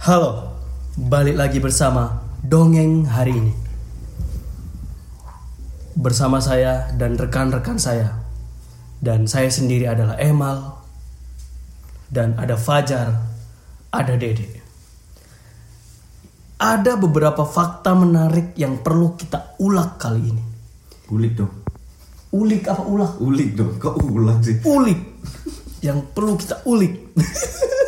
Halo, balik lagi bersama Dongeng hari ini. Bersama saya dan rekan-rekan saya. Dan saya sendiri adalah Emal. Dan ada Fajar, ada Dede. Ada beberapa fakta menarik yang perlu kita ulas kali ini. Ulik dong. Ulik apa ulah? Ulik dong. Kok ulang sih? Ulik. Yang perlu kita ulik.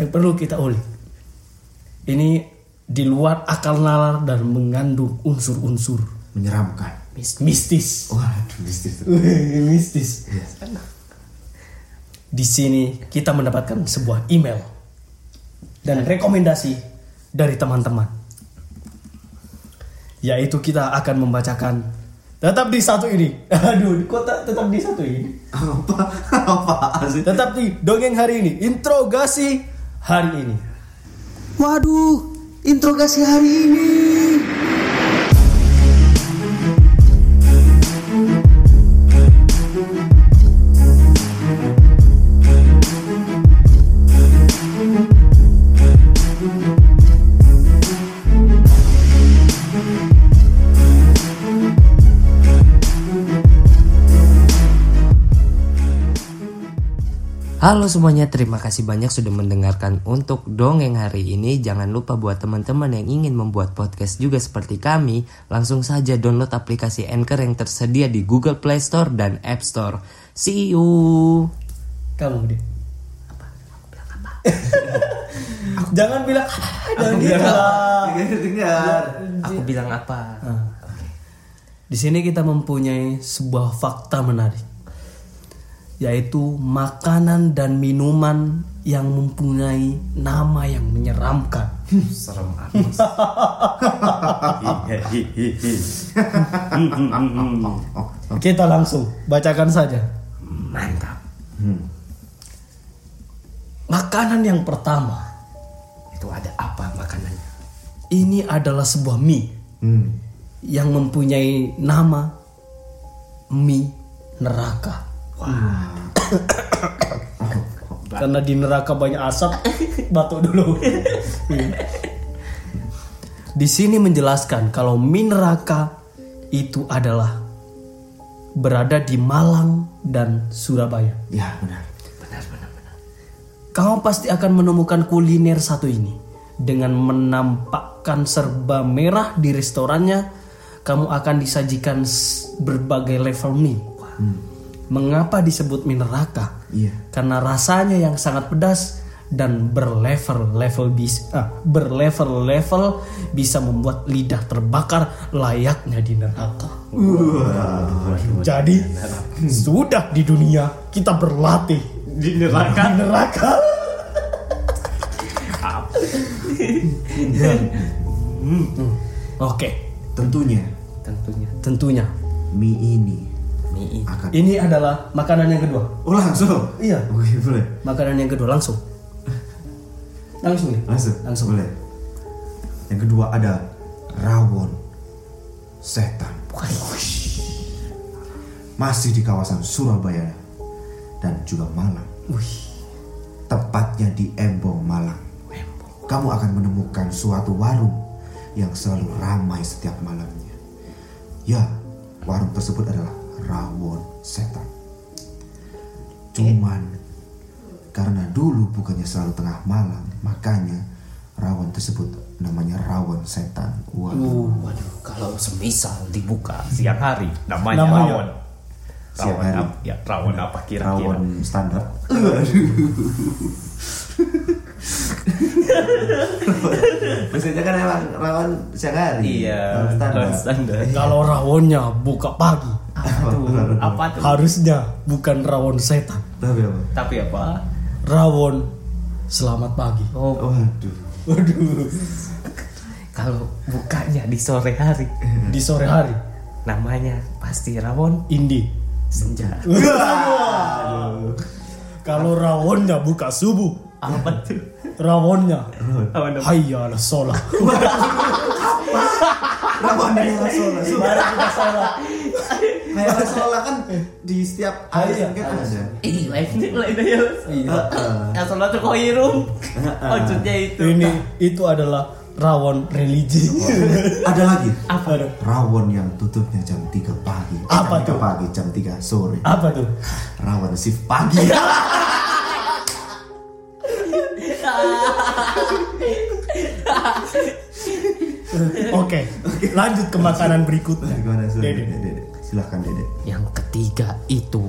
yang perlu kita ulik. Ini di luar akal nalar dan mengandung unsur-unsur Menyeramkan. mis- mistis. Waduh, mistis. Mistis. Di sini kita mendapatkan sebuah email dan rekomendasi dari teman-teman. Yaitu kita akan membacakan tetap di satu ini. Aduh, kok tak- tetap di satu ini? Apa? Apa sih? Tetap di dongeng hari ini, interogasi hari ini. Waduh, interogasi hari ini. Halo semuanya, terima kasih banyak sudah mendengarkan untuk dongeng hari ini. Jangan lupa buat teman-teman yang ingin membuat podcast juga seperti kami, langsung saja download aplikasi Anchor yang tersedia di Google Play Store dan App Store. See you. Kamu deh. Jangan bilang jangan gitu lah. dengar. Aku bilang apa? Nah, Di sini kita mempunyai sebuah fakta menarik yaitu makanan dan minuman yang mempunyai nama yang menyeramkan. Serem amat. Kita langsung bacakan saja. Mantap. Makanan yang pertama, Itu ada apa makanannya? ini adalah sebuah mie Hmm. yang mempunyai nama mie neraka. Karena di neraka banyak asap, batuk dulu. di sini menjelaskan kalau mie neraka itu adalah berada di Malang dan Surabaya. Ya, benar. Benar, benar, benar. Kamu pasti akan menemukan kuliner satu ini dengan menampakkan serba merah di restorannya. Kamu akan disajikan berbagai level mie. Mengapa disebut mie neraka? Iya. Karena rasanya yang sangat pedas dan berlevel-level bis ah, berlevel-level bisa membuat lidah terbakar layaknya di neraka. Jadi sudah di dunia kita berlatih Di neraka. di neraka. Hmm. Oke, Tentunya Tentunya tentunya mie ini ini. akan ini adalah makanan yang kedua. Oh, langsung. Iya, Oke, boleh. makanan yang kedua langsung. Langsung nih. Langsung. Langsung. Boleh. Yang kedua ada rawon setan. Masih di kawasan Surabaya dan juga Malang. Wih, Tepatnya di Embong, Malang. Kamu akan menemukan suatu warung yang selalu ramai setiap malamnya. Ya, warung tersebut adalah rawon setan. Cuman karena dulu bukannya selalu tengah malam, makanya rawon tersebut namanya rawon setan. Waduh. Waduh, kalau semisal dibuka siang hari namanya, Namanya. rawon. Siang Rawon hari. apa? Ya, rawon apa kira-kira? Rawon standar. Biasanya kan emang rawon siang hari. Iya, Rawon standar. standar. kalau rawonnya buka pagi, Aduh, apa tuh? harusnya bukan rawon setan. Tapi apa? Tapi apa? Rawon selamat pagi. Oh, Waduh. Waduh, kalau bukanya di sore hari, di sore hari, namanya pasti rawon Indi. senja. Kalau rawonnya buka subuh, apa tuh? rawonnya Apa hayya ala sholat. Rawon dari Rasul. Mari kita sholat. Kayak seolah kan di setiap Ah, air iya. kan ada. Ih, live ini mulai dari Iya. Yang sholat tuh koirum. Maksudnya itu. Ini itu adalah rawon religi. Ada lagi. Apa tuh? Rawon yang tutupnya jam 3 pagi. Eh, Apa jam 3 tuh? pagi, jam 3 sore. Apa tuh? Rawon shift pagi. Oke, lanjut ke makanan berikutnya. Gimana. Dede, Dede. Silahkan Dede. Yang ketiga itu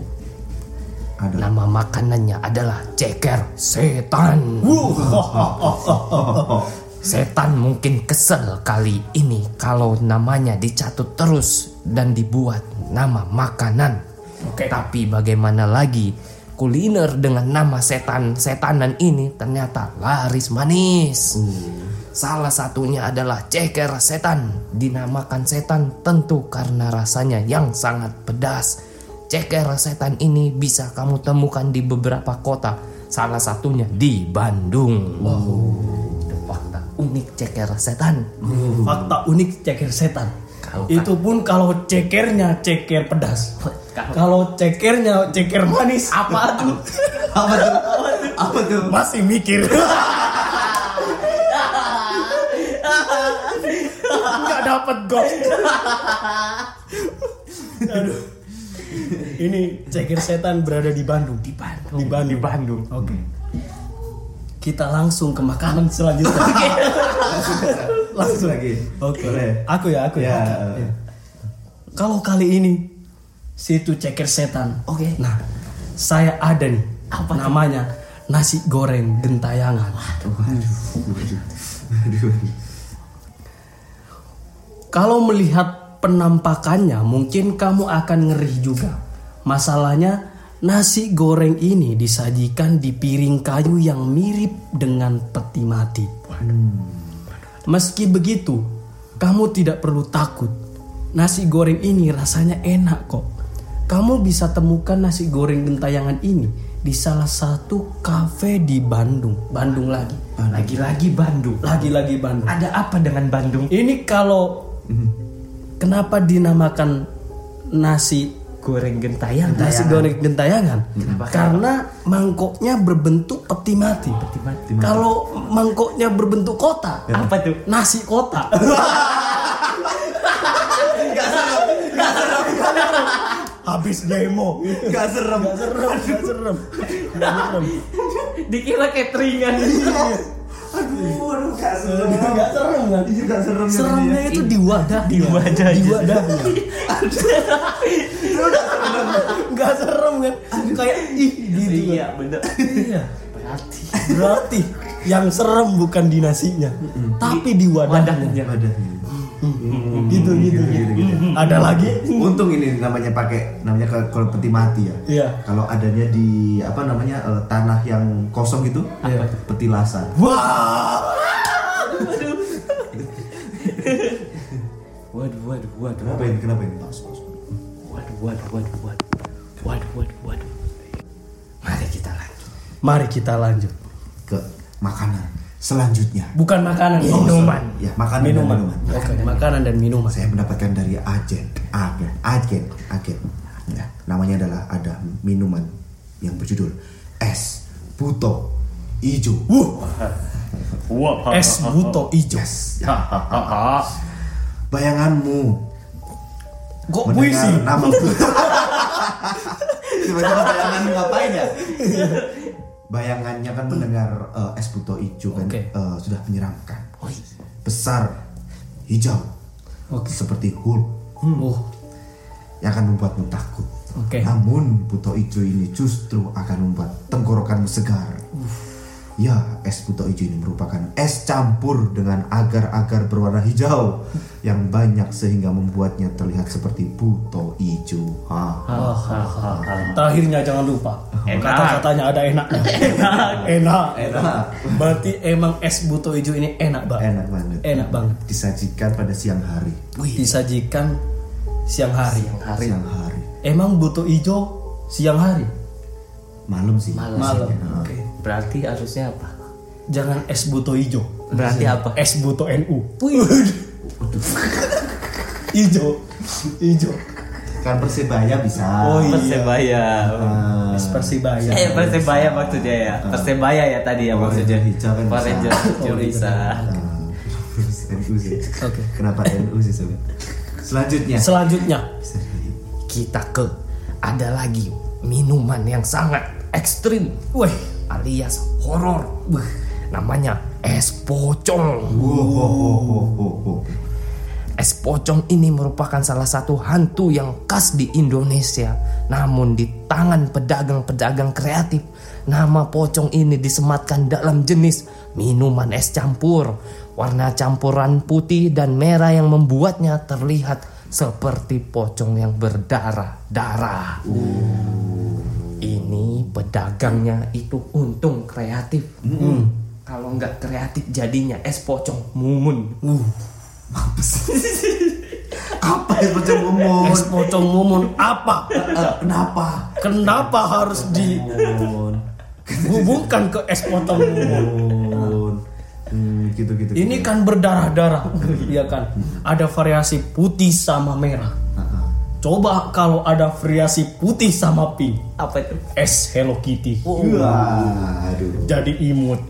Ada. nama makanannya adalah ceker setan. Setan mungkin kesel kali ini kalau namanya dicatut terus dan dibuat nama makanan. Oke. Tapi bagaimana lagi kuliner dengan nama setan-setanan ini ternyata laris manis. Salah satunya adalah ceker setan. Dinamakan setan tentu karena rasanya yang sangat pedas. Ceker setan ini bisa kamu temukan di beberapa kota. Salah satunya di Bandung. Itu fakta unik ceker setan. Fakta unik ceker setan. Kalau Itu pun kalau cekernya ceker pedas. Kalau cekernya ceker manis. Apa tuh? Apa tuh? Apa tuh? Masih mikir. dapat gol. Aduh. Ini ceker setan berada di Bandung. Di Bandung. Di Bandung. Di Bandung. Oke. Kita langsung ke makanan selanjutnya. langsung lagi. Oke. Boleh. Aku ya, aku ya. Ya. Oke. Ya. Kalau kali ini situ ceker setan. Oke. Nah, saya ada nih. Apa namanya? Nasi goreng gentayangan. Aduh. Aduh. Kalau melihat penampakannya, mungkin kamu akan ngeri juga. Masalahnya, nasi goreng ini disajikan di piring kayu yang mirip dengan peti mati. Meski begitu, kamu tidak perlu takut. Nasi goreng ini rasanya enak kok. Kamu bisa temukan nasi goreng gentayangan ini di salah satu kafe di Bandung. Bandung lagi. Lagi-lagi Bandung. Lagi-lagi Bandung. Ada apa dengan Bandung? Ini kalau kenapa dinamakan nasi Goreng gentayangan. nasi goreng gentayangan? Karena mangkoknya berbentuk peti mati. mati. Kalau mangkoknya berbentuk kotak, Apa tuh? nasi kotak. Habis demo. Gak serem. Gak serem, gak serem. Gak serem. Dikira cateringan. Gak serem. Gak serem kan? Iya, gak serem. Seremnya itu di wadah. Di wadah Di aja. wadahnya. Gak serem kan? Kayak ih gitu. Iya, bener. Iya. Berarti Berarti yang serem bukan di nasinya, tapi di wadahnya. wadahnya. Wadahnya. Gitu gitu. gitu. Ada lagi? Untung ini namanya pakai namanya kalau peti mati ya. Iya. Kalau adanya di apa namanya eh, tanah yang kosong itu Iya. petilasan. Wah. Waduh, waduh, waduh. Kenapa ini? Kenapa ini? Waduh, waduh, waduh, waduh. Waduh, waduh, waduh. Mari kita lanjut. Mari kita lanjut. Ke makanan selanjutnya. Bukan makanan, Oh, minuman. Ya, makanan dan Minuman. minuman. Oke, makanan dan minuman. Saya mendapatkan dari agen, agen, agen, agen. Ya, namanya adalah ada minuman yang berjudul es buto ijo. Wuh, Wah, es buto ijo. Yes. Ya. Bayanganmu Kok puisi? nama Tiba-tiba bayanganmu ngapain ya? Bayangannya kan mendengar eh, es buto ijo kan eh, sudah menyeramkan. Besar, hijau, Oke. seperti Hulk Oh, yang akan membuatmu takut. Oke. Namun buto ijo ini justru akan membuat tenggorokanmu segar. Ya, es buto ijo ini merupakan es campur dengan agar-agar berwarna hijau yang banyak sehingga membuatnya terlihat seperti buto ijo. Ha. terakhirnya jangan lupa. Enak. Kata-katanya ada enaknya. Enak. Enak. Enak. Berarti emang es buto ijo ini enak banget. Enak banget. Enak banget. Disajikan pada siang hari. Disajikan siang hari. Siang hari. Emang buto ijo siang hari? Malam sih. Malam. Malam. Oke. Berarti harusnya apa? Jangan es buto ijo. Berarti apa? Es buto NU. Ijo. Ijo. Kan persebaya bisa. Oh, iya. Persebaya. Ah, Persibaya. Eh Persebaya maksudnya ya. Persebaya ya tadi ya maksudnya. Hijau kan Power bisa. Ranger hijau Oh, bisa. ah, NU sih. Oke. Kenapa NU sih sobat? Selanjutnya. Selanjutnya, Kita ke ada lagi minuman yang sangat ekstrim weh, alias horor. Namanya es pocong. Wow. Es pocong ini merupakan salah satu hantu yang khas di Indonesia. Namun di tangan pedagang-pedagang kreatif, nama pocong ini disematkan dalam jenis minuman es campur. Warna campuran putih dan merah yang membuatnya terlihat seperti pocong yang berdarah-darah. Ini pedagangnya itu untung kreatif. Kalau nggak kreatif jadinya es pocong mumun. Apa es pocong mumun? es pocong mumun apa? Eh, kenapa? Kenapa harus Mumun. dihubungkan ke es pocong mumun? Hmm, gitu gitu. Ini kan berdarah-darah, iya kan? Ada variasi putih sama merah. Coba kalau ada variasi putih sama pink, Apa itu? es Hello Kitty. Waduh. Jadi imut.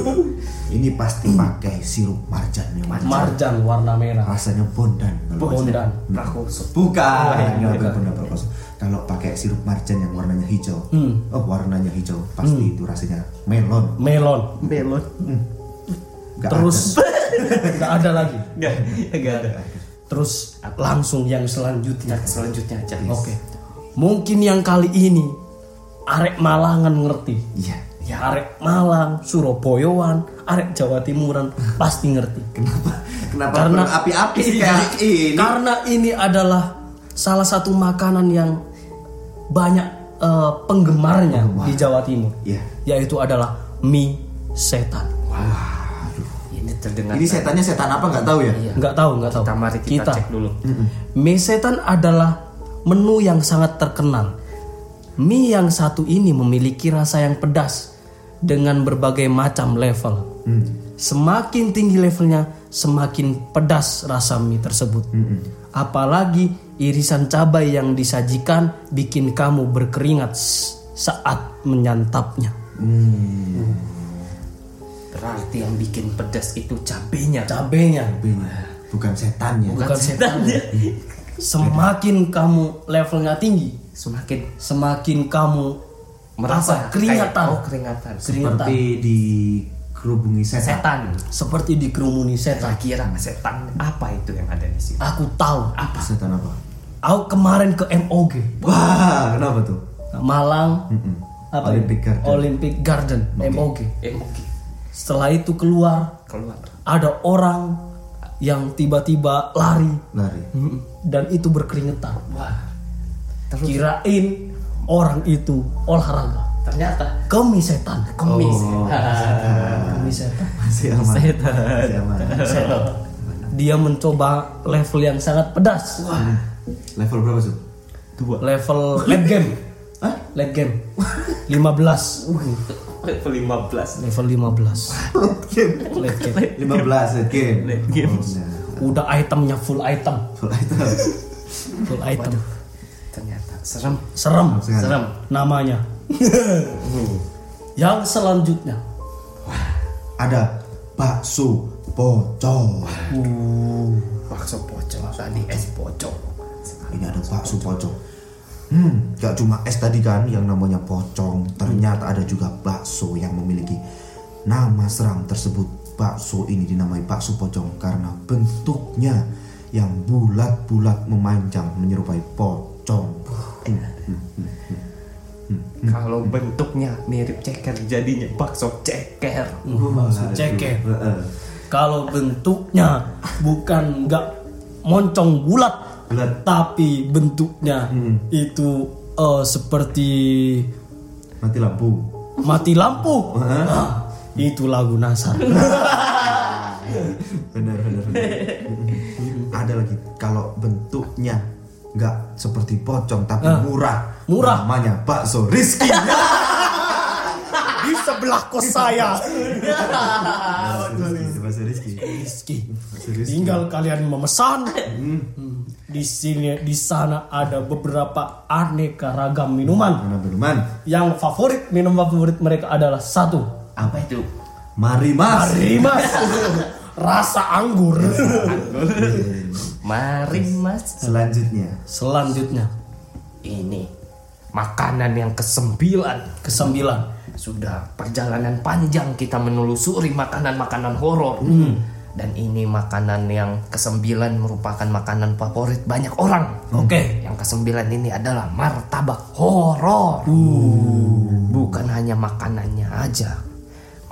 Ini pasti pakai sirup marjan nih marjan. Marjan warna merah. Rasanya bondan. Bondan. Prakoso. Bukan, nggak benar benar Prakoso. Kalau pakai sirup marjan yang warnanya hijau, oh warnanya hijau, pasti itu rasanya melon. Melon. Melon. Nggak Terus nggak ada lagi. Enggak, enggak ada. Terus langsung yang selanjutnya. Selanjutnya aja. Oke. Mungkin yang kali ini arek Malangan ngerti. Iya. Ya arek Malang, Surabayaan, arek Jawa Timuran pasti ngerti. Kenapa? Kenapa Karena- api-api sih kayak ini? Karena ini adalah salah satu makanan yang banyak eh, penggemarnya di Jawa Timur. Iya. Yaitu adalah mie setan. Ini terdengar. Ini setannya setan apa nggak tahu ya? Iya. Nggak tahu, nggak tahu. Kita mari kita, cek dulu. Mie setan adalah menu yang sangat terkenal. Mie yang satu ini memiliki rasa yang pedas dengan berbagai macam level. Semakin tinggi levelnya, semakin pedas rasa mie tersebut. Apalagi irisan cabai yang disajikan bikin kamu berkeringat saat menyantapnya. Berarti yang bikin pedas itu cabenya. Cabenya Benya. Bukan setannya. bukan setannya. Semakin kamu levelnya tinggi, Semakin semakin kamu merasa keringatan kayak- oh keringatan. keringatan Seperti di kerubungi setan. Setan. seperti dikerumuni setan Kira-kira setan apa itu yang ada di sini? aku tahu Apa setan apa? aku kemarin ke MOG Wah, kenapa tuh? Malang Mm-mm. apa Olympic ya? Garden. Olympic Garden MOG oke. Setelah itu keluar Keluar. ada orang yang tiba-tiba lari Lari. Mm, dan itu berkeringetan Wah. Terus kirain orang itu olahraga ternyata kemi setan kemis. kemi setan Masih aman. Setan. Masih aman. Setan. dia mencoba level yang sangat pedas Level berapa tuh? level late game? Late game 15 Level 15. level 15 late game 15 late game. Late game. Oh, nah. udah itemnya full item Full item. full item Ternyata serem. serem. Serem. namanya yang selanjutnya Ada bakso pocong. Bakso pocong tadi es pocong. Ini ada bakso pocong. Hmm, gak cuma es tadi kan yang namanya pocong. Ternyata ada juga bakso yang memiliki nama seram tersebut. Bakso ini dinamai bakso pocong karena bentuknya yang bulat-bulat memanjang menyerupai pocong. Hmm, Kalau bentuknya mirip ceker jadinya bakso ceker. bakso ceker Heeh. kalau bentuknya bukan nggak moncong bulat Bulat. tapi bentuknya itu eh, seperti Mati lampu. mati lampu. Ah, itu lagu Nasar. Benar benar benar. ada lagi kalau bentuknya nggak seperti pocong tapi murah. Murah. namanya bakso Rizky. Di sebelah kos saya. Bakso Rizky Rizky. Rizky. Tinggal kalian memesan. Hmm. Di sini di sana ada beberapa aneka ragam minuman. Minuman. Yang favorit minum favorit mereka adalah satu. Apa itu? Mari mas. Rimas. Rasa anggur. Mari mas. Selanjutnya. Selanjutnya Ini makanan yang kesembilan. kesembilan. Sudah perjalanan panjang kita menelusuri makanan-makanan horor. Dan ini makanan yang kesembilan merupakan makanan favorit banyak orang. Oke. Yang kesembilan ini adalah martabak horor. Bukan hanya makanannya aja.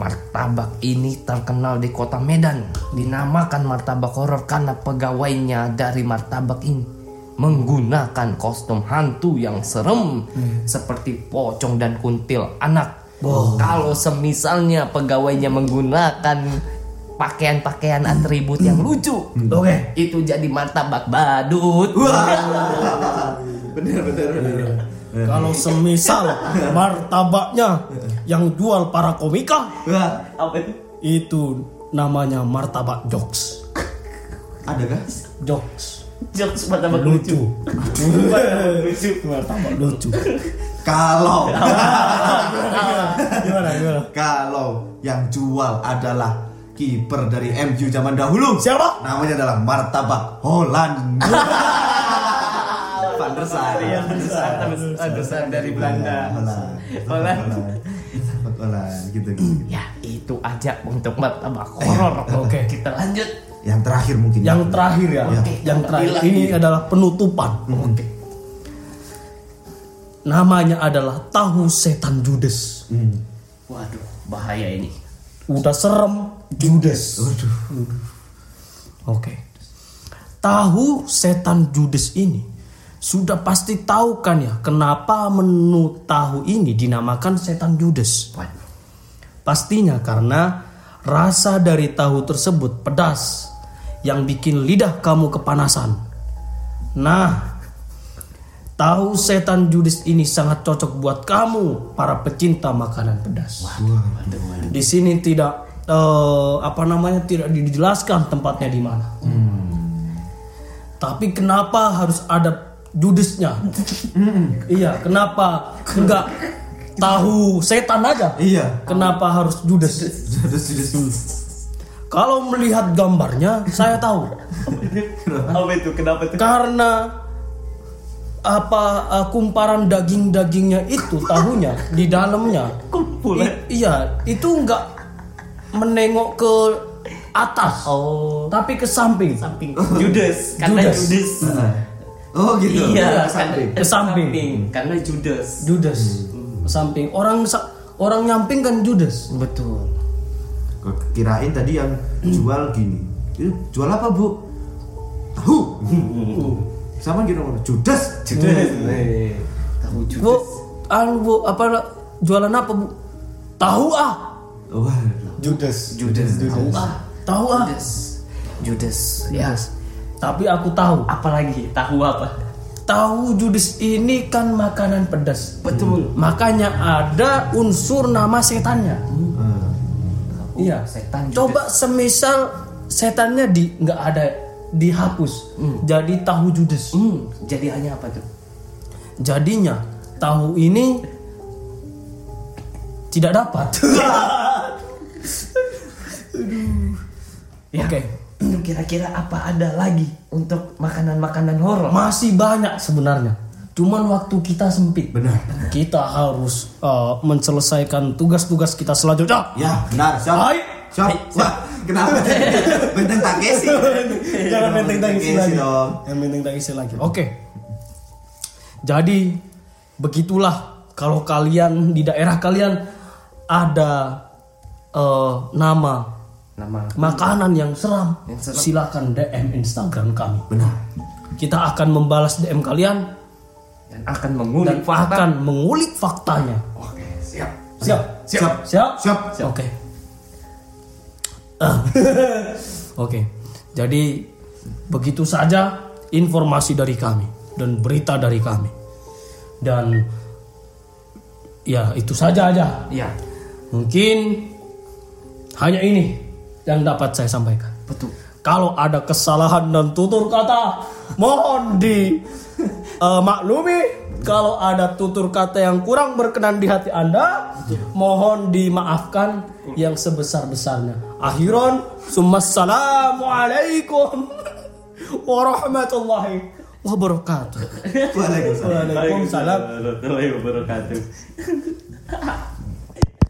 Martabak ini terkenal di kota Medan. Dinamakan martabak horor karena pegawainya dari martabak ini menggunakan kostum hantu yang serem seperti pocong dan kuntil anak. Kalau semisalnya pegawainya menggunakan pakaian-pakaian atribut yang lucu, Oke. itu jadi martabak badut. Bener bener bener. Kalau semisal martabaknya yang jual para komika Apa itu? itu namanya martabak jokes. ada kah? Jokes. Jokes martabak Lucu. lucu. Martabak lucu. Kalau Gimana gimana? kalau yang jual adalah kiper dari MU zaman dahulu. Siapa? Namanya adalah martabak Holland. Van der Sar. Iya, besar dari Belanda. Holland. Holland. Holland gitu gitu. Ya, itu aja untuk martabak horor. Oke. Kita lanjut. Yang terakhir mungkin. Yang terakhir ya. Oke. Yang terakhir ini adalah penutupan. Oke. Namanya adalah tahu setan Judes. Hmm. Waduh, bahaya ini. Udah serem Waduh. Oke. Tahu setan Judes ini sudah pasti tahu kan ya kenapa menu tahu ini dinamakan setan. Waduh. Pastinya karena rasa dari tahu tersebut pedas yang bikin lidah kamu kepanasan. Nah, tahu setan Judes ini sangat cocok buat kamu para pecinta makanan pedas. Di sini tidak eh, apa namanya tidak dijelaskan tempatnya di mana. Tapi kenapa harus ada judesnya? iya, kenapa enggak tahu setan aja? Iya. Kenapa harus judes? Sudah sudah. Kalau melihat gambarnya, saya tahu. Apa itu? Kenapa itu? Karena apa uh, kumparan daging-dagingnya itu tahunya di dalamnya. Kumpul. I- iya, itu enggak menengok ke atas, Oh, tapi ke samping. samping. Judas. Karena Judas. Judas. Oh gitu. Iya, Ke samping. Ke samping. Karena Judas. Judes. Ke samping. Orang orang nyamping kan Judes. Betul. Kirain tadi yang jual gini. Jual apa bu? Tahu. Sama gitu Judas. Judas. Tahu Judas. Bu, anu bu, apa jualan apa bu? Tahu ah, Wah. Judas. Judas. Tahu ah. tahu ah. Judas. Judas. Ya. Tapi aku tahu, Apalagi tahu apa? tahu Judes ini kan makanan pedas. Betul. Makanya ada unsur nama setannya. Iya. Setan Judas. Coba semisal setannya di nggak ada dihapus, jadi tahu Judes. Hmm, jadi hanya apa tuh? Jadinya tahu ini tidak dapat. Ya. Oke, Itu kira-kira apa ada lagi untuk makanan-makanan horor? masih banyak sebenarnya. Cuman waktu kita sempit. Benar. Kita harus uh, menyelesaikan tugas-tugas kita selanjutnya. Ya benar. Siap. Hai. Siap. Wah kenapa? Benteng Takeshi. Jangan benteng tangisi lagi. dong. Yang benteng tangisi lagi. Oke. Jadi begitulah kalau kalian di daerah kalian ada eh, nama Nama makanan yang seram, Yang seram. silakan DM Instagram kami. Benar. Kita akan membalas DM kalian dan akan dan mengulik fakta. akan mengulik faktanya. Oke, siap. Siap? Siap. Siap? Siap. Oke. Ah. Oke. Jadi begitu saja informasi dari kami dan berita dari kami. Dan ya itu saja aja. Iya, Mungkin hanya ini yang dapat saya sampaikan. betul. Kalau ada kesalahan dan tutur kata, mohon di eh, maklumi. Kalau ada tutur kata yang kurang berkenan di hati Anda, mohon dimaafkan yang sebesar-besarnya. Akhiran, Assalamualaikum warahmatullahi wabarakatuh. Waalaikumsalam. warahmatullahi wabarakatuh